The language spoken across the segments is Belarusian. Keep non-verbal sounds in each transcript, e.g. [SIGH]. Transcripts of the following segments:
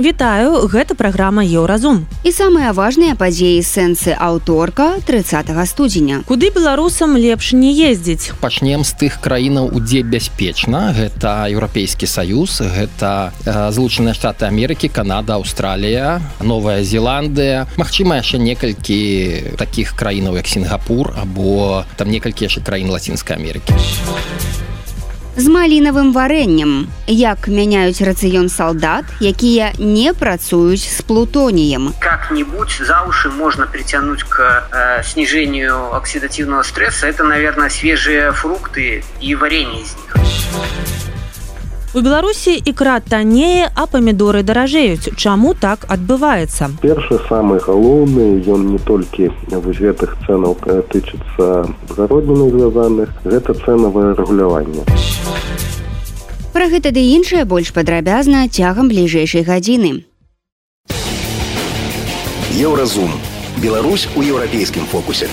Вітаю, гэта праграма Еўразум. І самыя важныя падзеі сэнсы аўторка 30 студзеня. Куды беларусам лепш не ездзіць? Пачнем з тых краінаў, удзе бяспечна. Гэта еўрапейскі саюз, гэта злучаныя штаты Амерыкі, Канада, Аўстралія, Новая Зеландыя. Магчыма, яшчэ некалькі такіх краінаў, як Сінгапур або там некалькі яшчэ краін лацінскай Амерыкі з малінавым варэннем. Як мяняюць рацыён салдат якія не працуюць с плутоніем. Как-нибудь за уши можно притянуть к э, снижению оксидативного стресса. Это наверное свежие фрукты и варенье из них У Беларусі ікра таннее, а памідоры даражэюць. Чаму так адбываецца? Першы самы галоўны ён не толькі вось гэтых цэнаў тычыцца гародніных звязаных, гэта цэнавае рэгуляванне. Пра гэта ды іншае больш падрабязна цягам бліжэйшай гадзіны. Еўразум. Беларусь у еўрапейскім фокусе.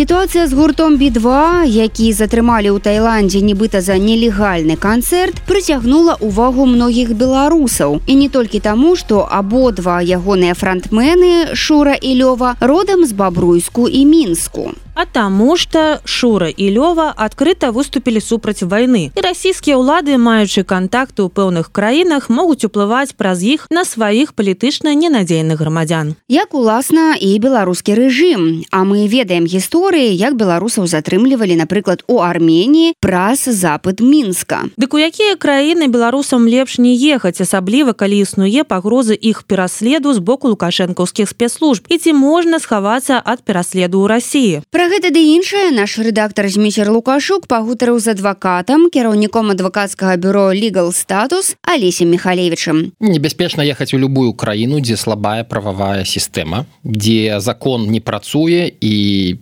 Сітуацыя з гуртом B2, які затрымалі ў Тайландзе нібыта за нелегальны канцэрт, прыцягнула ўвагу многіх беларусаў. І не толькі таму, што абодва ягоныя франтмены Шура і Лёва родам з бабруйску і мінску. А таму што Шура і Лёва адкрыта выступілі супраць вайны. І расійскія ўлады, маючы кантакты ў пэўных краінах, могуць уплываць праз іх на сваіх палітычна ненадзейных грамадзян. Як уласна і беларускі рэжым, А мы ведаем гісторыі, як беларусаў затрымлівалі, напрыклад, у Арменіі праз запад мінска. Дык у якія краіны беларусам лепш не ехаць, асабліва калі існуе пагрозы іх пераследу з боку лукашэнкаўскіх спецслужб і ці можна схавацца ад пераследу ў рассіі. Пра гэта ды іншае наш рэдактар зміцер лукашук пагутарыў з адвакатам кіраўніком адвакацкага бюро legal статус алесем михалевичам небяспечна ехаць у любую краіну дзе слабая прававая сістэма дзе закон не працуе і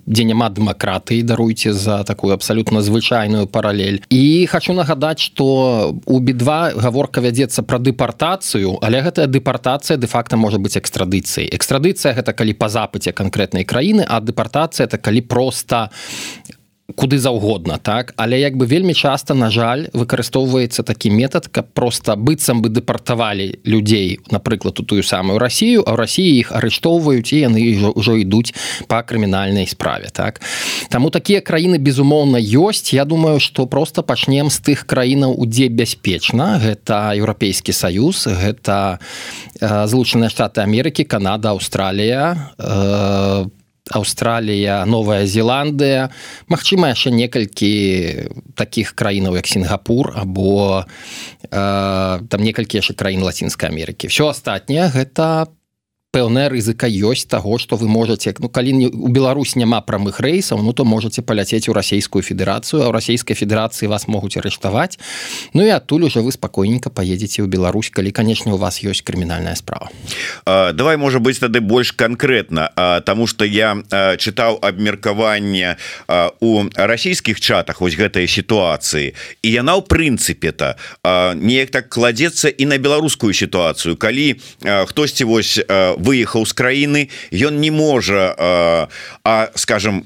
дзе няма дэмакратыі даруйце за такую абсалютна звычайную паралель. І хочу нагадаць что у бі2 гаворка вядзецца пра дэпартацыю але гэтая дэпартацыя де-факта можа быць экстрадыцыяй. Экстрадыцыя гэта калі па запыце канкрэтнай краіны а дэпартацыя это калі просто куды заўгодна так? Але як бы вельмі часта на жаль выкарыстоўваецца такі метад каб просто быццам бы дэпартавалі людзей напрыклад у тую самую Росію а ў рассіі іх арыштоўваюць і яны ўжо ідуць по крымінальнай справе так? Таму такія краіны безумоўна ёсць. Я думаю что просто пачнем з тых краінаў удзе бяспечна. Гэта еўрапейскі саюз гэта э, злучаныя штаты Амерыкі Канада Аўстралія по э, Аўстралія новая Зеландыя. Мачыма яшчэ некалькі таких краінаў як Сінгапур або э, там некалькі яшчэ краін лацінскай Амерыкі. Все астатняе гэта пэўная рызыка ёсць таго што вы можете ну калі у Беларусь няма прамых рэйсаў ну то можете паляцець у расійскую федэрацыю а ў расійскай федэрацыі вас могуць арыштаваць. Ну і адтуль уже вы спакойненько поедете ў Беларусь калі канешне у вас ёсць крымінальная справа. А, давай можа быть тады больш конкретно тому что я а, чытаў абмеркаванне у расійскіх чатах вось гэтай сітуацыі. І яна ў прынцыпе то неяк так кладзецца і на беларускую сітуацыю. Калі хтосьці вось выехаў з краіны ён не можа а, а скажем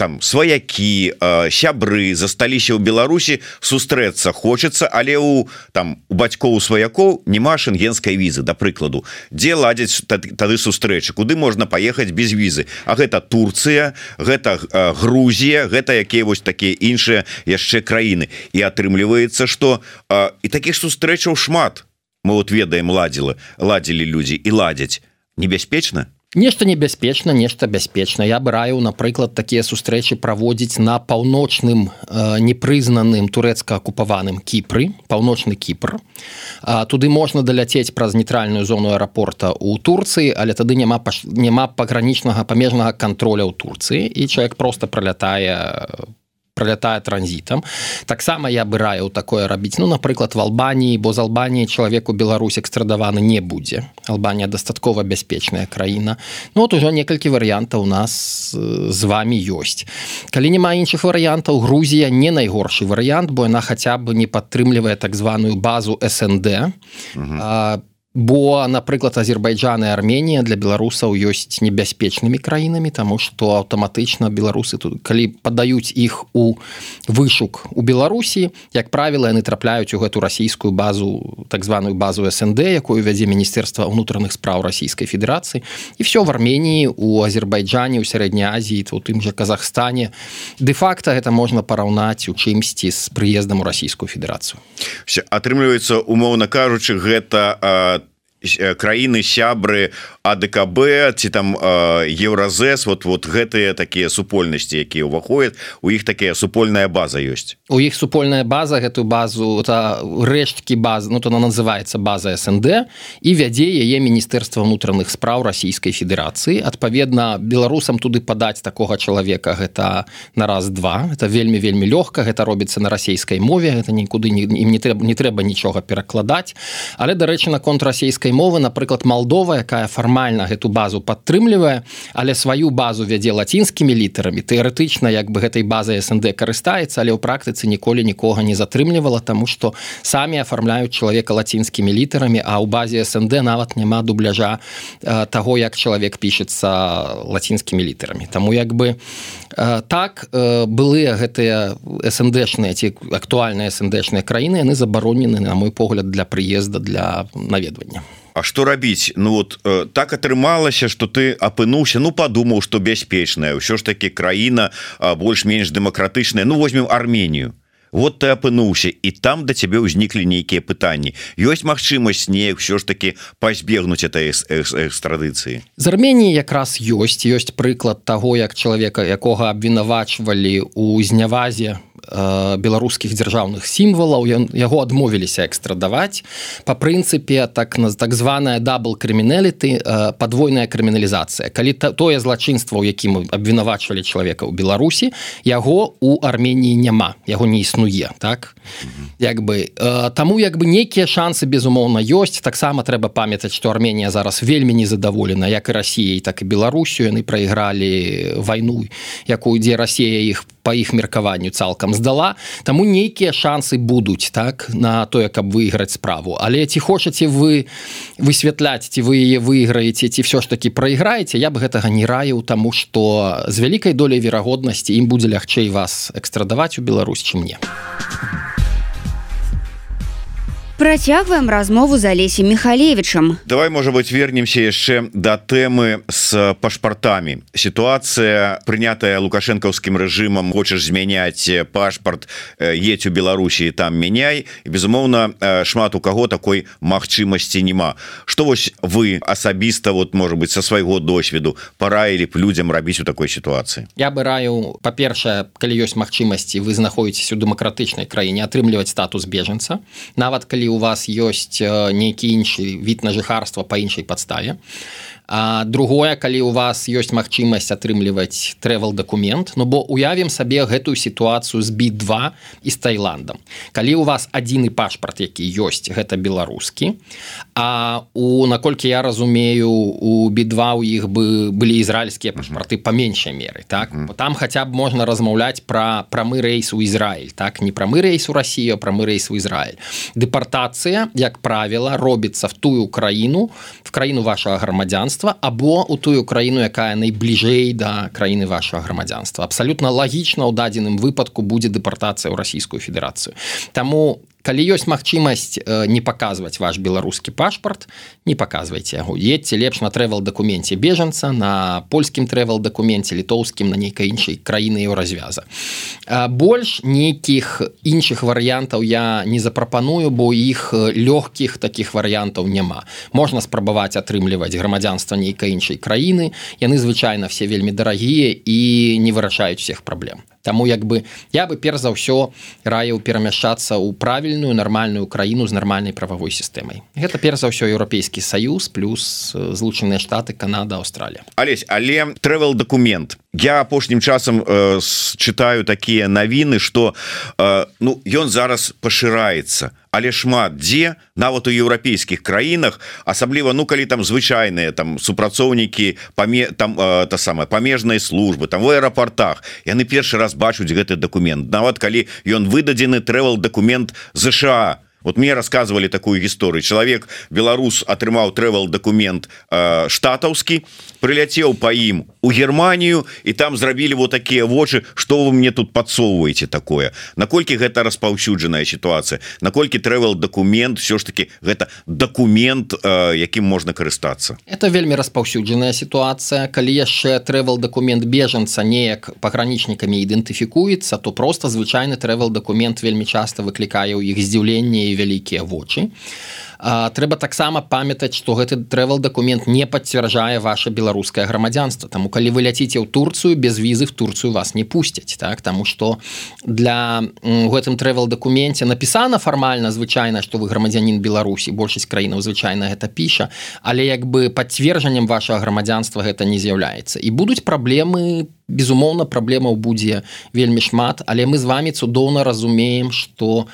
там сваякі сябры засталіся ў Беларусі сустрэцца хочацца але у там у бацькоў сваякоў няма шенгенской візы да прыкладу. Дзе ладзяць тады сустрэчы? Куды можна паехаць без візы? А гэта Турцыя гэта Грузія гэта якія вось такія іншыя яшчэ краіны. І атрымліваецца что і таких сустрэчаў шмат. Мы вот ведаем ладзіла ладзілі людзі і ладзяць небяспечна? Нешта небяспечна нешта бяспечна. Я бы раю напрыклад такія сустрэчы праводзіць на паўночным э, непрызнаным турэцка акупаваным кіпры паўночны кіпр. А, туды можна даляцець праз нейтральную зону аэрапорта у Турцыі але тады няма няма пагранічнага памежнага контроля ў Турцыі і чалавек просто пролятае по пролятае транзітам таксама я бы раю такое рабіць ну напрыклад в албаніі бо з албаніі чалавеку Беларусь экстрадаваны не будзе албанія дастаткова бяспечная краіна ну вот ужо некалькі варыянтаў у нас з вами ёсць калі няма іншых варыянтаў Грузія не найгоршы варыянт бо яна хаця бы не падтрымлівае так званую базу снд бо напрыклад азербайджан і армения для беларусаў ёсць небяспечнымі краінамі тому что аўтаматычна беларусы тут калі падаюць іх у вышук у беларусі як правіла яны трапляюць у гэту расійскую базу так званую базу снд якую вядзе міністэрства ўнутраных спраў расійскай федерацыі і все в армении у азербайджане у сярэдняй азіі у тым же казахстане. Де-факта это можна параўнаць у чымсьці з прыездам у расійскую федерацыю атрымліваецца умоўна кажучы гэта краіны сябры АДКБ ці там еўразэс вот вот гэтыя такія супольнасці якія ўваходят у іх такая супольная база ёсць. У іх супольная база гэтую базу это рэшткі баз ну то она называется база СНД і вядзе яе міністэрства унутраных спраў расійскай Федерацыі адпаведна беларусам туды падаць такога чалавека гэта на раз два это вельмі вельмі лёгка гэта робіцца на расійскай мове это нікуды ім не трэба не трэба нічога перакладаць. Але дарэчы наконт расійскай мовы напрыклад Малдова якая фарма фармальна гэту базу падтрымлівае але сваю базу вядзе лацінскімі літарамі. Тэарэтычна як бы гэтай базай СНД карыстаецца але ў практыцы ніколі нікога не затрымлівала тому что самі афармляюць чалавека лацінскімі літарамі а ў базе СНД нават няма дубляжа э, таго як чалавек пішецца лацінскімі літарамі. Таму як бы э, так э, былыя гэтыя СНДшныя ці актуальныя СНДшныя краіны яны забаронены на мой погляд для прыезда для наведвання А что рабіць Ну вот э, так атрымалася что ты апынуўся Ну подумаў что бяспечная ўсё ж таки краіна больш-менш дэмакратычная Ну возьмем Армению. Вот ты апынуўся і там да цябе ўзніклі нейкія пытанні ёсць магчымасць не ўсё ж таки пазбегнуць этой экстрадыцыі з Арменії якраз ёсць ёсць прыклад того як чалавека якога абвінавачвалі у знявазе Э, беларускіх дзяржаўных сімвалаў. Ён яго адмовіліся экстрадаваць. По прынцыпе так на так званая дабл крымінэліты э, подвойная крыміналізацыя. Калі та, тое злачынства у якім абвінавачвалі чалавека ў беларусі яго у армении няма. Яго не існуе так? Як бы э, таму як бы нейкія шансы безумоўна ёсць. Таксама трэба памятаць что армения зараз вельмі незадаволена як і Росіяй так і беларусю. Яны прайгралі вайну якую ідзе Росія іх по іх меркаванню цалкам здала таму нейкія шансы будуць так на тое каб выйграць справу. Але ці хочаце вы высвятляць ці вы яе выйграеце ці все ж таки прайграеце я бы гэтага не раіў таму что з вялікай доляй верагоднасці ім будзе лягчэй вас экстрадаваць у Беларусь чым мне. а Працягваем размову за Алесем Михалевичам. Давай можа быть вернемся яшчэ да тэмы с пашпартамі. Сітуацыя прынятая лукашэнкаўскім рэжымам хочаш змяняць пашпарт едь у Беларусі там мяняй і безумоўна шмат у каго такой магчымасці няма. Што вось вы асабіста вот можа быть со свайго досведу параілі б людзям рабіць у такой сітуацыі. Я бы раю па-першае, калі ёсць магчымасці вы знаходзіцеся у дэмакратычнай краіне атрымліваць статус бежанца нават калі у вас ёсць нейкі іншы від на жыхарства па іншай падставе А другое калі у вас ёсць магчымасць атрымліваць тревел документ Ну бо уявім сабе гэтую сітуацыю з бі2 і з Таиландам калі у вас адзіны пашпарт які ёсць гэта беларускі А у наколькі я разумею у бі2 у іх бы былі ізраильскія пашпарты па меншай меры так? Mm -hmm. там хаця б можна размаўляць пра прамы рэйс у Ізраиль так? Не прамы рэйс у Росію прамы рэйс у Ізраиль дэпартацыя як правіла робіцца в тую краіну в краіну вашага грамадзянства грамадзянства або у тую краіну якая найбліжэй да краіны вашага грамадзянства. Абсалютна лагічна ў дадзеным выпадку будзе дэпартацыя ў расійскую федэрацыю. Таму калі ёсць магчымасць э, не паказваць ваш беларускі пашпарт не паказвайце яго. Едьце лепш на трэвел дакуменце бежанца на польскім трэвел дакуменце літоўскім на нейкай іншай краіны ў развяза больш нейкіх іншых варыянтаў я не запрапаную бо іх лёгкіх таких варыянтаў няма. Можна спрабаваць атрымліваць грамадзянства нейкай іншай краіны. Яны звычайна все вельмі дарагія і не вырашаюць всех праблем Таму як бы я бы перш за ўсё раіў перамяшчацца ў правільную нармальную краіну з нармальнай прававой сістэмай. Гэта перш за ўсё еўрапейскі саюз плюс злучаныя штаты Канада Аўстралія. Алесь але трэвел документ я апошнім часам э, чытаю такія навіны что э, ну ён зараз пашыраецца. Але шмат дзе нават у еўрапейскіх краінах асабліва ну калі там звычайныя там супрацоўнікі паме там э, та самая памежнай службы там в аэрапортах яны першы раз бачуць гэты документ нават калі ён выдадзены трэвел документ ЗША вот мне рассказывали такую гісторыю. Чалавек беларус атрымаў тревел документ э, штатаўскі прыляцеў по ім у Германію і там зрабілі вот такія вочы. Что вы мне тут подсоўваеце такое? Наколькі гэта распаўсюджаная сітуацыя? Наколькі тревел документ все ж таки гэта документ э, якім можна карыстацца? Это вельмі распаўсюджаная сітуацыя. Калі яшчэ тревел документ бежанца неяк пагранічнікамі ідэнтыфікуецца то просто звычайны тревел документ вельмі часто выклікае ў іх здзіўленне і вялікія вочы трэба таксама памятаць что гэты тревел документ не пацвярджае ваше беларускае грамадзянство таму калі вы ляціце ў турцыю без візы в турцыю вас не пусцяць так? Таму что для гэтым тревел докуменце напісана фармальна звычайна что вы грамадзянин беларусі большасць краінаў звычайна гэта піша але як бы пацверджаннем вашего грамадзянства гэта не з'яўляецца. І будуць праблемы по безумоўна праблемаў будзе вельмі шмат але мы з вами цудоўна разумеем что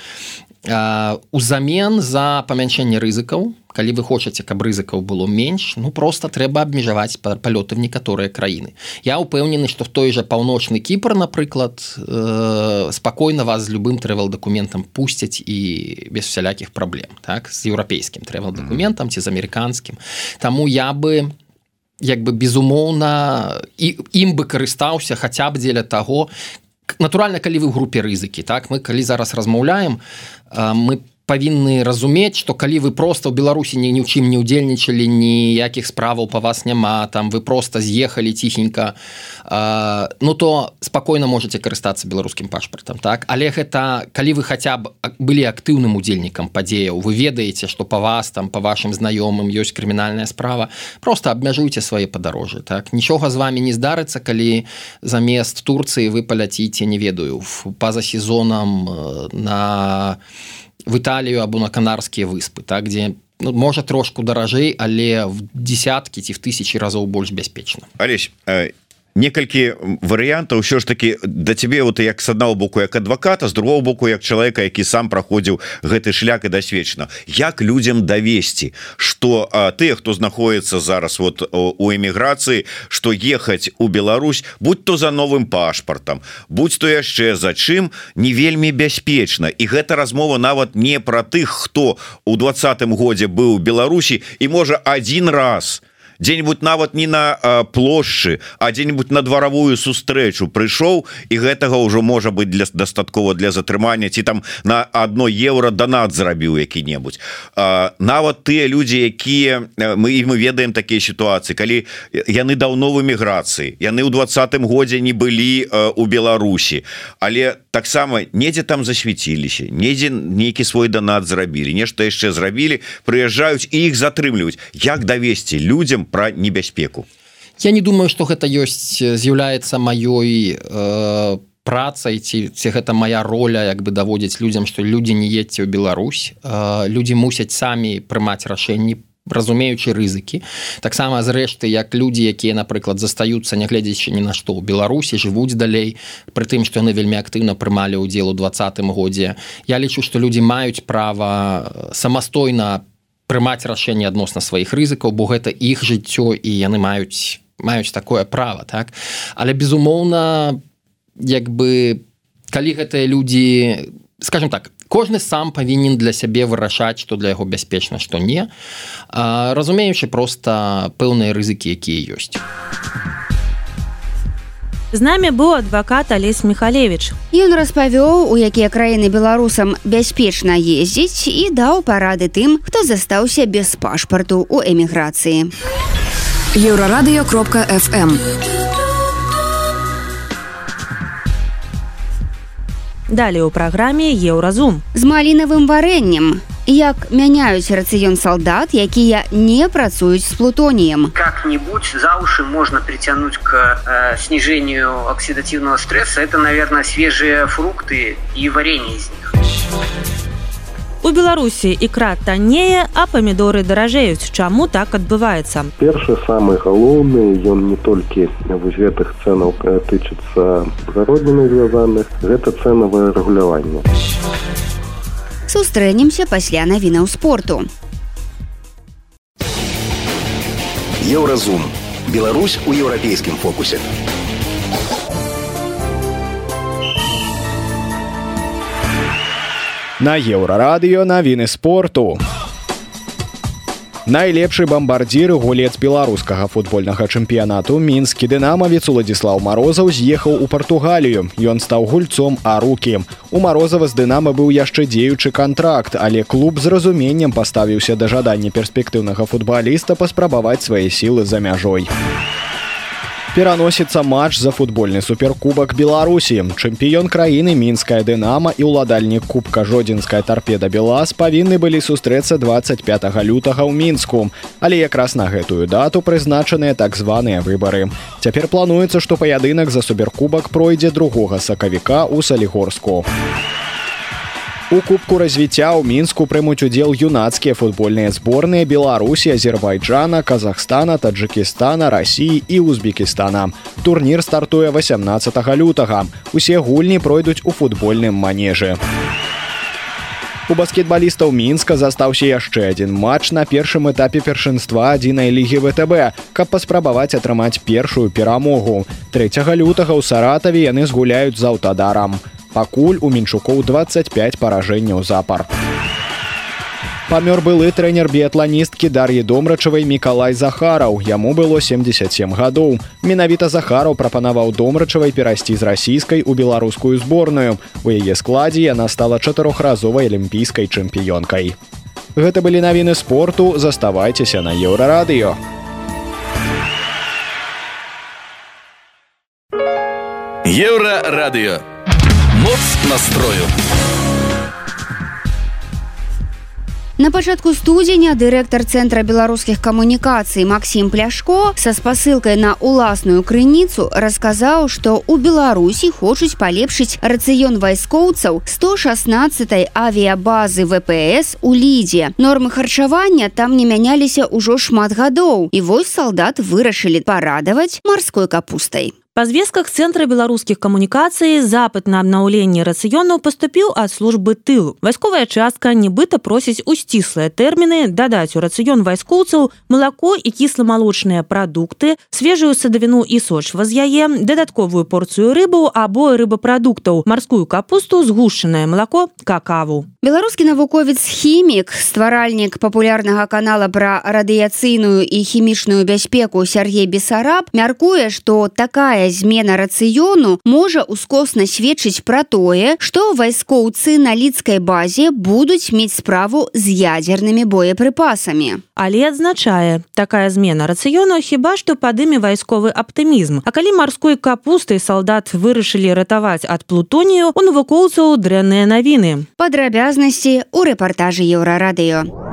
узамен за памяншэнне рызыкаў. Калі вы хочаце каб рызыкаў было менш ну просто трэба абмежаваць палёты в некаторыя краіны. Я упэўнены что в той жа паўночны кіпр напрыклад э, спакойна вас з любым трэвел документам пусцяць і без всялякіх праблем так? З еўрапейскім трэвел документам ці з амерыканскім. Таму я бы як бы безумоўна і ім бы карыстаўся хаця б дзеля таго натуральна калі вы ў групе рызыкі так? Мы калі зараз размаўляем мы павінны разумець что калі вы просто ў беларусі ні ні ў чым не удзельнічалі ніякіх справаў по вас няма там вы просто з'ехалі ціхенька ну то спакойна можете карыстацца беларускім пашпартам так? Але гэта калі вы хаця б былі актыўным удзельнікам падзеяў вы ведаеце что по вас там по вашим знаёмым ёсць крымінальная справа. Просто абмяжуйте свае падарожжы так? Нічога з вами не здарыцца калі замест турцыі вы паляціце не ведаю па-за сезонам на в італію або на канарскія выспы так где ну, можа трошку даражэй але в десяткі ці в тысячи разоў больш бяспечна Алесь некалькі варыянтаў ўсё ж таки да цябе вот як с аднаго боку як адваката з другого боку як чалавека які сам праходзіў гэты шлях і дасвечна як людям давесці что тыя хто знаходіцца зараз вот у эміграцыі что ехаць у Беларусь будь то за новым пашпартам будь то яшчэ за чым не вельмі бяспечна. І гэта размова нават не про тых хто у двадцатым годзе быў Беларусі і можа один раз то дзе-нибудь нават не на плошчы а дзе-нибудь на дваравую сустрэчу прыйшоў і гэтага ўжо можа быть для дастаткова для затрымання ці там на одно евро донат зрабіў які-небудзь. Нават тыя людзі якія мы і мы ведаем такія сітуацыі калі яны даўно в эміграцыі яны ў двадцатым годзе не былі у Беларусі але таксама недзе там засвяціліся недзе нейкі свой донат зрабілі нешта яшчэ зрабілі прыязджаюць і іх затрымліваюць. Як давесці людям про небяспеку я не думаю что гэта ёсць з'яўляецца маёй э, працай ці ці гэта моя роля як бы даводзіць людям что людзі не едце ў Беларусь. Э, людзі мусяць самі прымаць рашэнні по разумеючы рызыкі. Таксама зрэшты як людзі якія напрыклад застаюцца нягледзячы ні на што ў беларусі жывуць далей пры тым што яны вельмі актыўна прымалі ўдзел у двадцатым годзе. Я лічу што людзі маюць права самастойна прымаць рашэнне адносна сваіх рызыкаў бо гэта іх жыццё і яны маюць маюць такое права так? Але безумоўна як бы калі гэтыя людзі скажем так кожны сам павінен для сябе вырашаць што для яго бяспечна што не разумеючы просто пэўныя рызыкі якія ёсць З намі быў адвакат Алесь Михалевич. Ён распавёў, у якія краіны беларусам бяспечна ездзіць і даў парады тым, хто застаўся без пашпарту ў эміграцыі. Еўрарадыё кропка FM. Далей у праграме еўразум. З малінавым варэннем. Як мяняюць рацыён салдат, якія не працуюць з плутоніем. Как-нибудь за уши можно притянуть к э, снижению оксидативного стресса. Это, наверное, свежие фрукты и варенье из них. У Беларусі ікра таннее, а памідоры даражэюць. Чаму так адбываецца? Першы самы галоўны ён не толькі вось гэтых цэнаў тычыцца гародніны звязаных, гэта цэнавае рэгуляванне. Сустрэнемся пасля навінаў спорту. Еўразум. Беларусь у еўрапейскім фокусе. На еўрарадыё навіны спорту. Найлепшы бамбардзір гулец беларускага футбольнага чэмпіянату мінскі дынамавец уладзіслаў марозаў з'ехаў у партугалію. Ён стаў гульцом а рукі у марозава з дынама быў яшчэ дзеючы контракт але клуб з разуменнем паставіўся да жадання перспектыўнага футбаліста паспрабаваць свае сілы за мяжой пераносіцца матч за футбольны суперкубак беларусі. Чэмпіён краіны мінская дынама і ўладальнік кубка жодзінская тарпеда белаз павінны былі сустрэцца 25 лютага ў мінску. Але якраз на гэтую дату прызначаныя так званыя выбары. Цяпер плануецца што паядынак за суперкубак пройдзе другога сакавіка ў салігорску у У кубку развіцця ў мінску прымуць удзел юнацкія футбольныя зборныя беларусі азербайджана казахстана таджикістана россии і узбекістана. Турнір стартуе 18 лютага. Усе гульні пройдуць у футбольным манежы. У баскетбалістаў мінска застаўся яшчэ адзін матч на першым этапе першынства адзінай лігі втб каб паспрабаваць атрымаць першую перамогу. 3 лютага ў саратаве яны згуляюць з аўтадарам. у пакуль у менчукоў 25 паражэнняў запар. Памёр былы трэнер біятланісткі дар'і домрачавай мікалай захараў. Яму было 77 гадоў. Менавіта захараў прапанаваў домрачавай перайсці з расійскай у беларускую зборную. У яе складзе яна стала чатырохразовай алімпійскай чэмпіёнкай. Гэта былі навіны спорту. Заставайцеся на еўрарадыё. Еўрарадыё моц настрою. На пачатку студзеня дырэктар цэнтра беларускіх камунікацый Макссім пляшко са спасылкай на уласную крыніцу расказаў, што ў Беларусі хочуць палепшыць рацыён вайскоўцаў 116 авіябазы ВПС у лідзе. Нормы харчавання там не мяняліся ўжо шмат гадоў. І вось салдат вырашылі парадаваць марской капустай. Па звестках цэнтра беларускіх камунікацый запыт на абнаўленне рацыёнаў паступіў ад службы тылу. Вайсковая частка нібыта просіць у сціслыя тэрміны дадаць у рацыён вайскоўцаў малако і кісламалочныя прадукты, свежую садавіну і сочва з яе, дадатковую порцыю рыбу або рыбапрадуктаў, марскую капусту, згушанае малако, какаву. Беларускі навуковец хімік, стваральнік папулярнага канала пра радыяцыйную і хімічную бяспеку Сергей Бесараб мяркуе, што такая змена рацыёну можа ускосна сведчыць пра тое, што вайскоўцы на лідскай базе будуць мець справу з ядзернымі боепрыпасамі. Але адзначае, такая змена рацыёну хіба што падыме вайсковы аптымізм. А калі марской капустай салдат вырашылі ратаваць ад плутонію, у навукоўцаў дрэнныя навіны. Падрабязнасці ў рэпартажы еўрарадыё.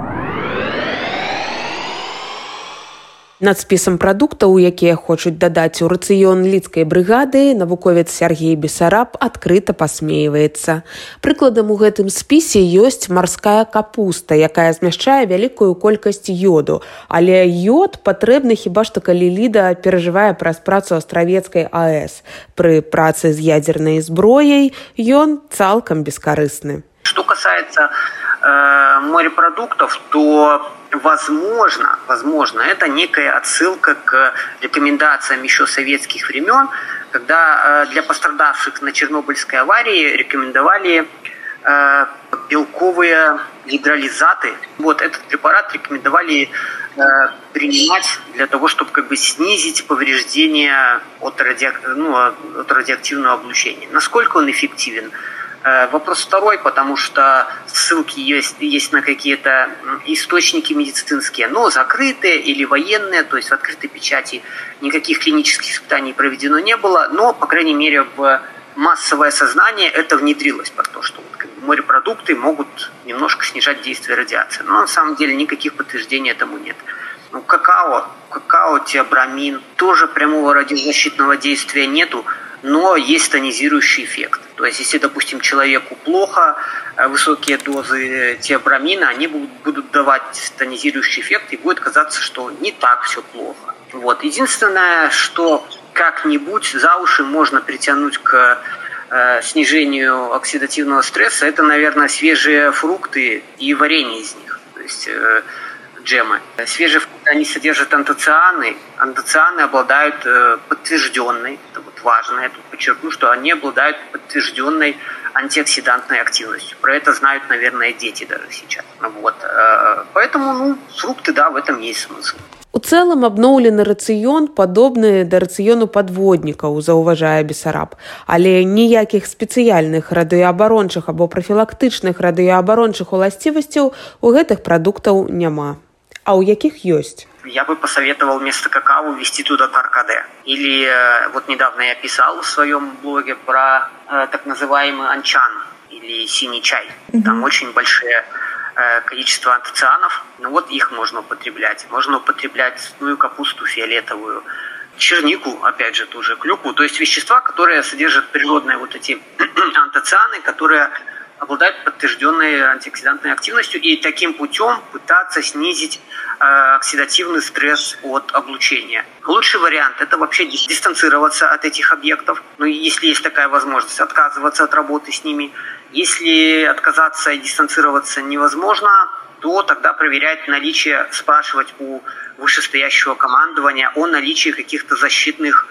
Над спісам прадуктаў, якія хочуць дадаць у рацыён лідскай брыгады, навуковец Сергей Бесараб адкрыта пасмейваецца. Прыкладам у гэтым спісе ёсць марская капуста, якая змяшчае вялікую колькасць ёду. Але ёд патрэбны хіба што калі ліда перажывае праз працу астравецкай АС. Пры працы з ядзернай зброяй ён цалкам бескарысны. Что касается э, морепродуктов, то возможно, возможно, это некая отсылка к рекомендациям еще советских времен, когда э, для пострадавших на Чернобыльской аварии рекомендовали э, белковые гидролизаты. Вот этот препарат рекомендовали э, принимать для того, чтобы как бы снизить повреждения от, ради... ну, от радиоактивного облучения. Насколько он эффективен? Э, вопрос второй, потому что ссылки есть, есть на какие-то источники медицинские, но закрытые или военные, то есть в открытой печати никаких клинических испытаний проведено не было, но, по крайней мере, в массовое сознание это внедрилось, про то, что морепродукты могут немножко снижать действие радиации. Но на самом деле никаких подтверждений этому нет. Ну, какао, какао, теобрамин, тоже прямого радиозащитного действия нету, но есть тонизирующий эффект. То есть, если, допустим, человеку плохо, э, высокие дозы теобрамина, они будут давать тонизирующий эффект, и будет казаться, что не так все плохо. Вот. Единственное, что как-нибудь за уши можно притянуть к э, снижению оксидативного стресса, это, наверное, свежие фрукты и варенье из них, то есть э, джемы. Свежие фрукты они содержат антоцианы. Антоцианы обладают э, подтвержденной, это вот важно, я тут подчеркну, что они обладают подтвержденной антиоксидантной активностью. Про это знают, наверное, дети даже сейчас. Вот. Э, поэтому, ну, фрукты, да, в этом есть смысл. У цэлым абноўлены рацыён падобны да рацыёну падводнікаў заўважае бесараб але ніякіх спецыяльных радыёабарончых або прафілактычных радыёабарончых уласцівасцяў у гэтых прадуктаў няма а ў якіх ёсць? Я бы посоветовал вместо какао ввести туда каркаде или э, вот недавно я писал в своем блоге про э, так называемый анчан или синий чай. Mm-hmm. там очень большие Э, количество антоцианов, ну вот их можно употреблять. Можно употреблять цветную капусту фиолетовую, чернику, опять же, ту же клюкву, то есть вещества, которые содержат природные вот эти [CLEARS THROAT] антоцианы, которые обладают подтвержденной антиоксидантной активностью и таким путем пытаться снизить э, оксидативный стресс от облучения. Лучший вариант – это вообще дистанцироваться от этих объектов, ну, если есть такая возможность, отказываться от работы с ними. Если отказаться и дистанцироваться невозможно, то тогда проверять наличие, спрашивать у вышестоящего командования о наличии каких-то защитных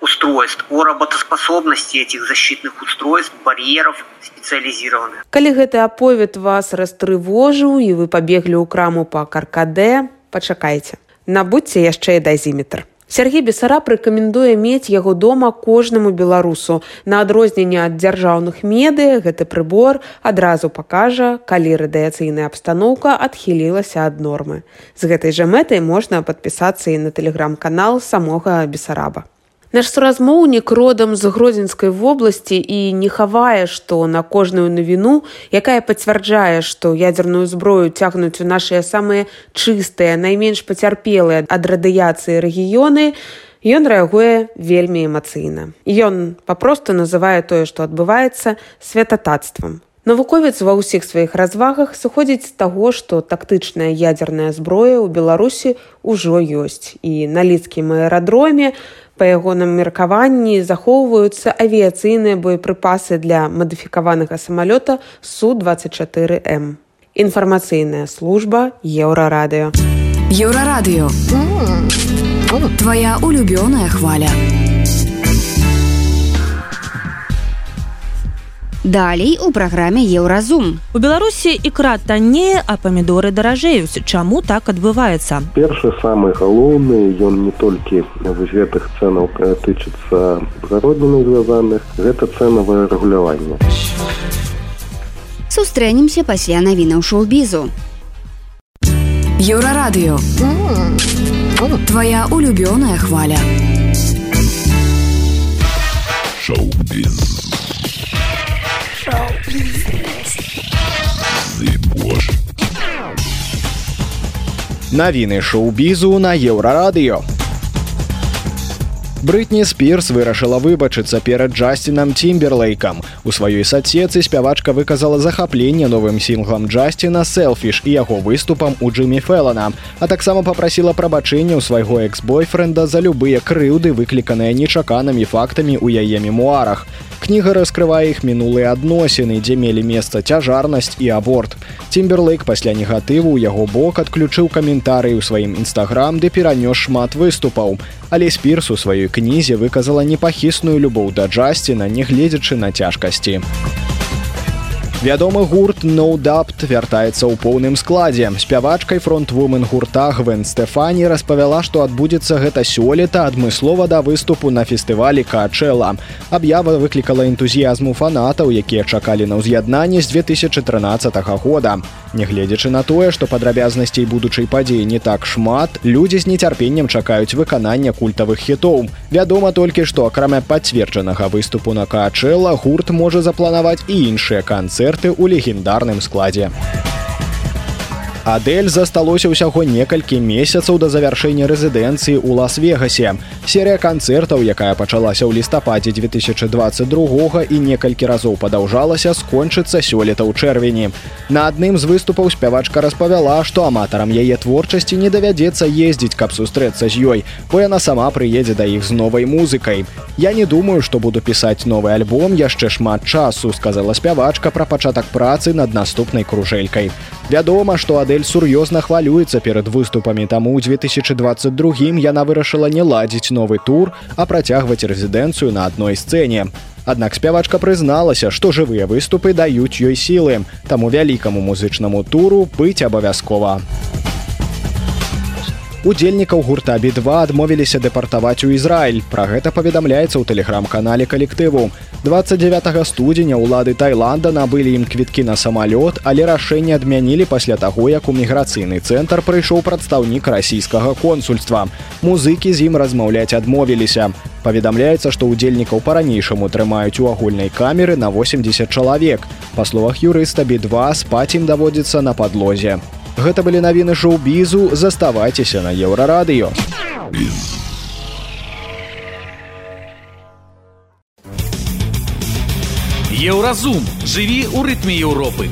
устройств, о работоспособности этих защитных устройств, барьеров специализированных. Калі гэты аповед вас растрывожыў і вы пабеглі ў краму па каркадэ, пачакайце. Набудзьце яшчэ і дазіметр. Сергей Бесараб рэкамендуе мець яго дома кожнаму беларусу. На адрозненне ад дзяржаўных медыя гэты прыбор адразу пакажа, калі радыяцыйная абстаноўка адхілілася ад нормы. З гэтай жа мэтай можна падпісацца і на тэлеграм-канал самога бесараба. Наш суразмоўнік родам з гродзенскай вобласці і не хавае, што на кожную навіну, якая пацвярджае, што ядзерную зброю цягнуць у нашыя самыя чыстыя, найменш пацярпелыя ад радыяцыі рэгіёны, ён рэагуе вельмі эмацыйна. Ён папросту называе тое, што адбываецца святататствам. Навуковец ва ўсіх сваіх развагах сыходзіць з таго, што тактычная ядзерная зброя ў Беларусі ўжо ёсць. І на лідкім аэрадроме Па ягоным меркаванні захоўваюцца авіяцыйныя боепрыпасы для мадыфікаванага самалёта су-24М. Інфармацыйная служба еўрарадыё. Еўрарадыё. Твая улюбёная хваля. Далей у праграме еўразум. У Беларусі ікра таннее, а памідоры даражэюць. Чаму так адбываецца? Першы самы галоўны ён не толькі вось гэтых цэнаў тычыцца гародніны звязаных, гэта цэнавае рэгуляванне. Сустрэнемся пасля навінаў шоу-бізу. Еўрарадыё. Твая улюбёная хваля. Шоу-біз. Навіны шоу-бізу на еўрарадыё. Брытні спірс вырашыла выбачыцца перад джасцінам цімберлейкам. У сваёй сацецы спявачка выказала захапленне новым сінглам джасціна селфіш і яго выступам у Джиммі Фэлана, а таксама попрасіла прабачэння ў свайго экс-бойфренда за любыя крыўды, выкліканыя нечаканымі фактамі ў яе мемуарах. Кніга раскрывае іх мінулыя адносіны, дзе мелі месца цяжарнасць і аборт. Цімберлейк пасля негатыву ў яго бок адключыў каментарый у сваім нстаграм, ды перанёс шмат выступаў. Але спірс у сваёй кнізе выказала непахісную любоў да джасціна, нягледзячы на цяжкасці. Вядомы гурт ноудапт вяртаецца ў поўным складзе. Спявачкай фронтвумен гурта Гвен Стэфані распавяла, што адбудзецца гэта сёлета адмыслова да выступу на фестывалі Качэла. Аб'ява выклікала энтузіязму фанатаў, якія чакалі на ўз'яднанне з 2013 года. Нягледзячы на тое, што падрабязнасцей будучай падзеі не так шмат, людзі з нецярпеннем чакаюць выканання культавых хітоў. Вядома толькі, што акрамя пацверджанага выступу на Качэла гурт можа запланаваць і іншыя канцэрты канцэрты ў легендарным складзе. Адель засталося ўсяго некалькі месяцаў да завяршэння рэзідэнцыі ў лас-вегасе. Серыя канцэртаў, якая пачалася ў лістападзе 2022 і некалькі разоў падаўжалася, скончыцца сёлета ў чэрвені. На адным з выступаў спявачка распавяла, што аматарам яе творчасці не давядзецца ездзіць, каб сустрэцца з ёй, бо яна сама прыедзе да іх з новай музыкай. Я не думаю, што буду пісаць новы альбом яшчэ шмат часу, сказала спявачка пра пачатак працы над наступнай кружэлькай. Вядома, што Адель сур'ёзна хвалюецца перад выступамі таму ў 2022 яна вырашыла не ладзіць новы тур, а працягваць рэзідэнцыю на адной сцэне. Аднак спявачка прызналася, што жывыя выступы даюць ёй сілы, таму вялікаму музычнаму туру быць абавязкова. Удзельнікаў гурта B2 адмовіліся дэпартаваць у Ізраіль. Пра гэта паведамляецца ў тэлеграм-канале калектыву. 29 студзеня ўлады Тайланда набылі ім квіткі на самалёт, але рашэнне адмянілі пасля таго, як у міграцыйны цэнтр прыйшоў прадстаўнік расійскага консульства. Музыкі з ім размаўляць адмовіліся. Паведамляецца, што ўдзельнікаў па-ранейшаму трымаюць у агульнай камеры на 80 чалавек. Па словах юрыста B2 спаць ім даводзіцца на падлозе. Гэта былі навіны шоу-бізу, заставайцеся на еўрарадыё. Еўразум жыві ў рытме Еўропы.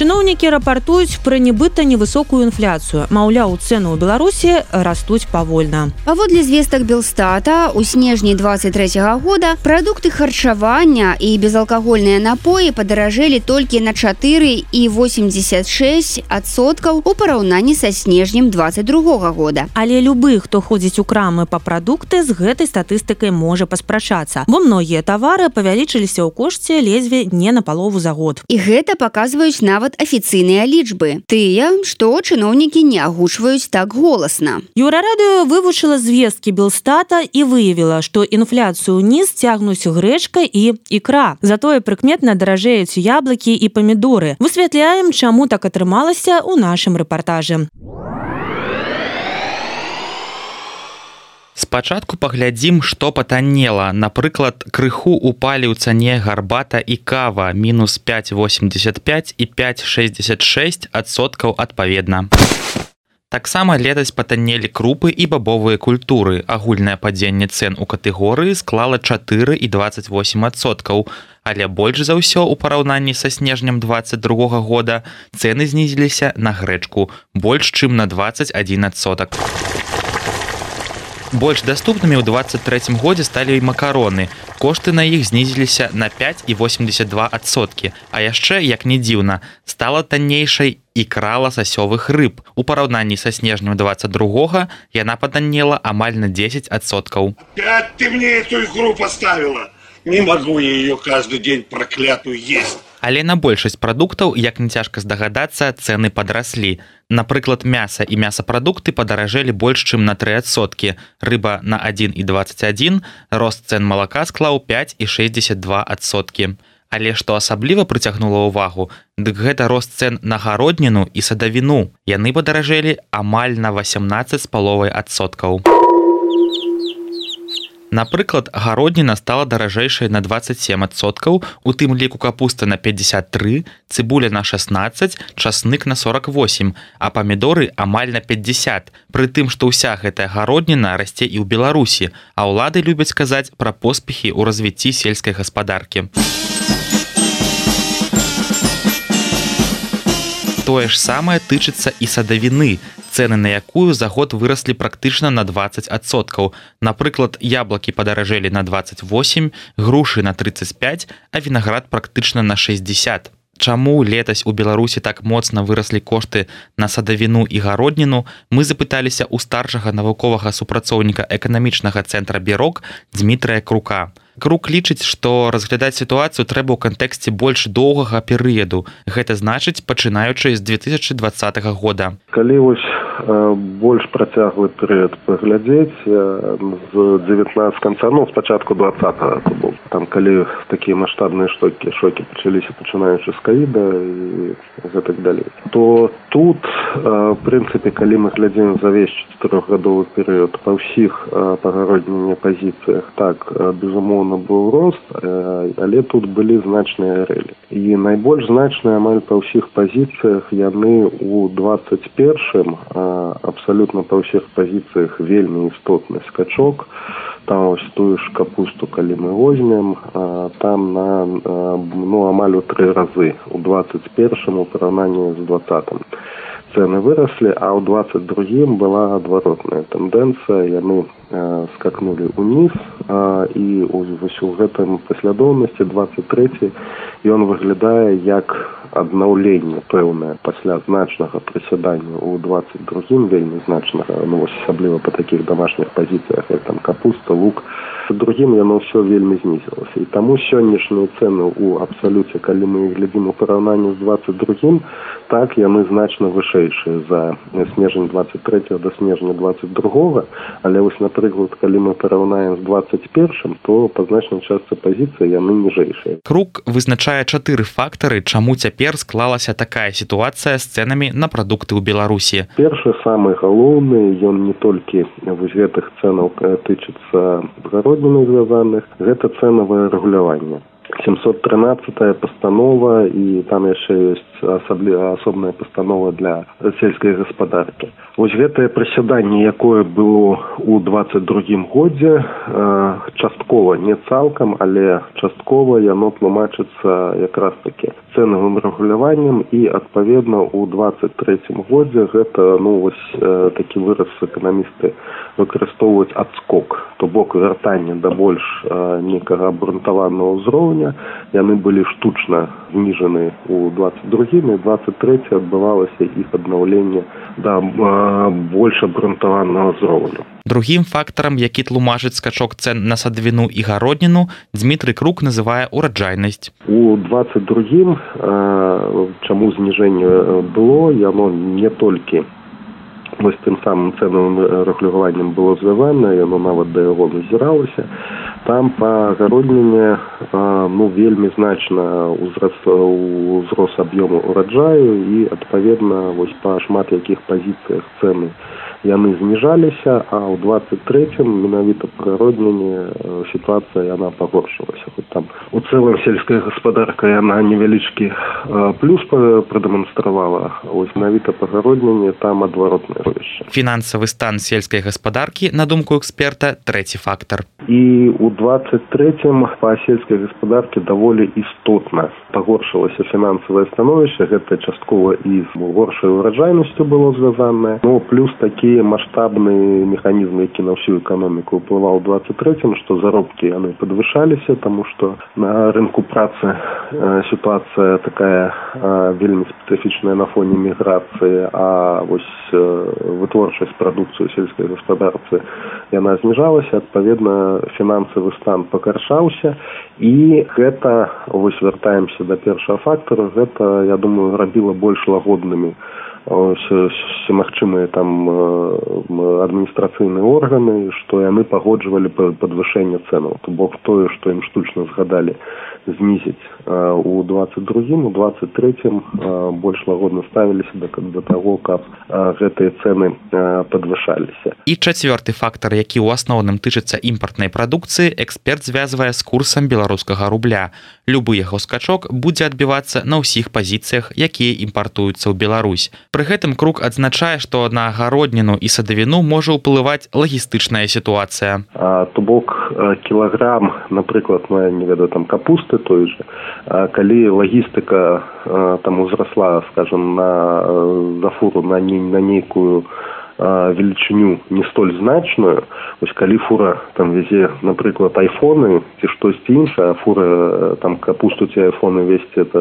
Чыноўнікі рапартуюць пра нібыта невысокую інфляцыю. Маўляў, цэны ў Беларусі растуць павольна. Паводле звестак Белстата у снежні 23 -го года прадукты харчавання і безалкагольныя напоі падаражэлі толькі на 4 і 86 адсоткаў у параўнанні са снежнем 22 -го года. Але любы, хто ходзіць у крамы па прадукты з гэтай статыстыкай можа паспрачацца, бо многія тавары павялічыліся ў кошце лезве не на палову за год. І гэта паказваюць нават афіцыйныя лічбы. Тыя, што чыноўнікі не агучваюць так голасна. Юрарадыё вывучыла звесткі Белстата і выявіла, што інфляцыю ўніз цягнуць грэчка і ікра. Затое прыкметна даражэюць яблыкі і памідоры. Высвятляем, чаму так атрымалася ў нашым рэпартажы. Спачатку паглядзім што патаннела. Напрыклад крыху упалі ў цане гарбата і кава. Мінус 585 і 566 адсоткаў адпаведна. Таксама летась патаннелі крупы і бабовыя культуры. Агульнае падзенне цен у катэгорыі склала 4 і 28 адсоткаў. Але больш за ўсё ў параўнанні са снежнем 22 года цены знізіліся на грэчку больш чым на 21 адсотак. у Больш даступнымі ў 23 годзе сталі і макароны. Кошты на іх знізіліся на 5,82 адсоткі. А яшчэ, як не дзіўна, стала таннейшай і крала сасёвых рыб. У параўнанні са снежнем 22 яна патаннела амаль на 10 адсоткаў. ты мне эту игру поставила. Не могу я ее каждый день проклятую есть. Але на большасць прадуктаў, як не цяжка здагадацца, цэны падраслі. Напрыклад, мяса і мясапрадукты падаражэлі больш, чым на тры адсоткі. Рыба на 1 і 21, рост цэн малака склаў 5 і 62 адсоткі. Але што асабліва прыцягнула ўвагу, дык гэта рост цэн на гародніну і садавіну. Яны падаражэлі амаль на 18 з паловай адсоткаў. Напрыклад, гародніна стала даражэйшай на 27соткаў, у тым ліку капуста на 53, цыбуля на 16, часнык на 48, а памідоры амаль на 50. Пры тым, што ўся гэтая гародніна расце і ў Беларусі, а ўлады любяць казаць пра поспехі ў развіцці сельскай гаспадаркі. Тое ж самае тычыцца і садавіны цены на якую за год выраслі практычна на 20соткаў напрыклад яблокі падаражэлі на 28 грушы на 35 а вінаград практычна на 60 Чаму летась у беларусі так моцна выраслі кошты на садавіну і гародніну мы запыталіся ў старшага навуковага супрацоўніка эканамічнага цэнтра бюрок дмітрая крука. Круг лічыць што разглядаць сітуацыю трэба ў кантэксце больш доўгага перыяду. Гэта значыць пачынаючы з 2020 года. Калі вось больш працяглы перыяд паглядзець з 19 канца ну спачатку 20 был. Там калі такія маштабныя штокі шокі пачаліся пачынаючы з каіда і гэтак далей то тут прынцыпе калі мы глядзім завесь трохгадовы перыяд па ўсіх пагароднення пазіцыях так безумоўна быў рост але тут былі значныя рэлі і найбольш значныя амаль па ўсіх пазіцыях яны у 21 абсалютна па ўсіх пазіцыях вельмі істотны скачок. Там ось тую ж капусту калі мы возьмем там на ну амаль у тры разы. У двадцать першым у параўнанні з двадцатым цены выросли а ў двадцать другим была адваротная тэндэнцыя. Яны э, скакнули ўніз э, і вось у гэтым паслядоўнасці двадцать третий ён выглядае як аднаўленне пэўнае пасля значнага прысядання ў двадцать другим вельмі значнага ну асабліва по таких домашніх пазіцыях як там капуста лук. Другим яно ўсё вельмі знізілася. І таму сённяшнія цены у абсалюце калі мы глядзім у параўнанні з двадцать другим так яны значна вышэйшыя за снежань двадцать третьего до снежня двадцать другого. Але вось напрыклад калі мы параўнаем з двадцать першым то па значнай частцы пазіцыі яны ніжэйшыя. Круг вызначае чатыры фактары чаму цяпер склалася такая сітуацыя з цэнамі на прадукты ў беларусі. Першы самы галоўны ён не толькі вось гэтых цэнаў тычыцца гародніны звязаных гэта цэнавае рэгуляванне 713 постанова і там яшчэ ёсць асаблі асобная постанова для сельскай гаспадаркі вось гэтае прысяданне якое было у двадцать другім годзе э, часткова не цалкам але часткова яно тлумачыцца якраз таки цэнавым рэгуляваннем і адпаведна у двадцать третьем годзе гэта ну вось э, такі выраз эканамісты выкарыстоўваюць адскок. То бок вяртання да больш э, некага абрунтаванага ўзроўня. Яны былі штучна зніжаны у двадцать другім і двадцать третье адбывалася іх аднаўленне да э, больш абрунтаванага ўзроўню другім фактарам які тлумачыць скачок цен на садавіну і гародніну дмітрый круг называе ураджайнасць у двадцать другім э, чаму зніжэнне было яно не толькі вось тым самым цэнавым рэгуляваннем было звязана яно нават да яго назіралася там па гародніне ну вельмі значна узрос узрос аб'ёму ураджаю і адпаведна вось па шмат якіх пазіцыях цэны яны зніжаліся а ў двадцать третьем менавіта прыродніне сітуацыя яна пагоршылася. Хоць там у цэлым сельская гаспадарка яна невялічкі плюс прадэманстравала. Ось менавіта пагародніне там адваротнае ровішча фінансавы стан сельскай гаспадаркі на думку эксперта трэці фактор і у двадцать третьем па сельскай гаспадаркі даволі істотна пагоршылася фінансавае становішча гэта часткова і з горшай ураджайнасцю было звязанае. Но плюс такі маштабныя механізмы які на ўсю эканоміку ўплываў двадцать третьем што заробкі яны падвышаліся таму што на рынку працы э, сітуацыя такая э, вельмі спецыфічная на фоне міграцыі а вось э, вытворчасць прадукцыю сельскай гаспадарцы яна зніжалася адпаведна фінансавы стан пакаршаўся і гэта вось вяртаемся да першага фактара гэта я думаю рабіла больш лагоднымі все магчымыя там адміністрацыйныя органы што яны пагоджвалі падвышэнне цэнаў то бок тое што ім штучна згадалі знізіць у двадцать другім у двадцать третьем больш лагодна ставіліся да да таго каб гэтыя цэны падвышаліся. І чацвёрты фактар які ў асноўным тычыцца імпартнай прадукцыі эксперт звязвае з курсам беларускага рубля. Любы яго скачок будзе адбівацца на ўсіх пазіцыях якія імпартуюцца ў Беларусь. Пры гэтым круг адзначае што на агародніну і садавіну можа ўплываць лагістычная сітуацыя. То бок кілаграм напрыклад моя не ведаю там капуст кошты той же. Калі лагістыка там узрасла скажем на за фуру на не на нейкую велічыню не столь значную. Ось калі фура там везе напрыклад айфоны ці штосьці іншае фура там капусту ці айфоны весці это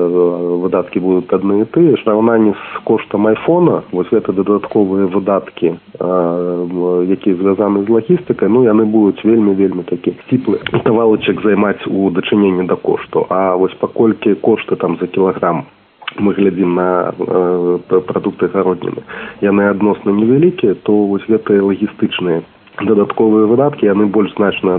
выдаткі будуць адны і тыя ж раўнанні з коштам айфона вось гэта дадатковыя выдаткі якія звязаны з лагістыкай ну яны будуць вельмі вельмі такі сціплы кавалачак займаць у дачыненні да кошту а вось паколькі кошты там за кілаграм мы глядзім на э, прадукты гародніны яны адносна невялікія то вось гэтыя лагістычныя дадатковыя выдаткі яны больш значна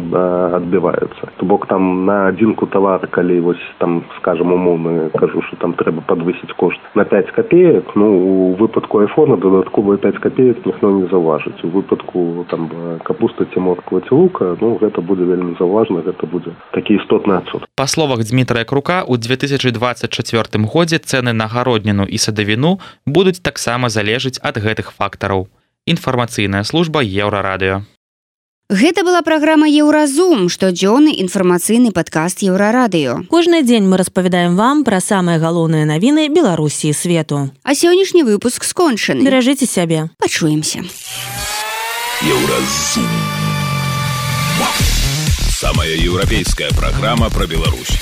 адбіваюцца то бок там на адзінку тавара калі вось там скажем умоўны кажу что там трэба подвысіць кошт на пять копеек ну у выпадку айфона дадатковыя пять копеек ніхто не заўважыць у выпадку там капуста ці морква ці лука ну гэта будзе вельмі заўважна гэта будзе такі істотны адсуд па словах дмітрая крука у 2024 годзе цены на гародніну і садавіну будуць таксама залежыць ад гэтых фактараў інфармацыйная служба еўрарадыё Гэта была праграма Еўразум, штодзённы інфармацыйны падкаст еўрарадыё. Кожны дзень мы распавядаем вам пра самыя галоўныя навіны Беларусі і свету. А сённяшні выпуск скончаны. Беражыце сябе. Пачуемся. Еўразум. Самая европейская программа про Беларусь.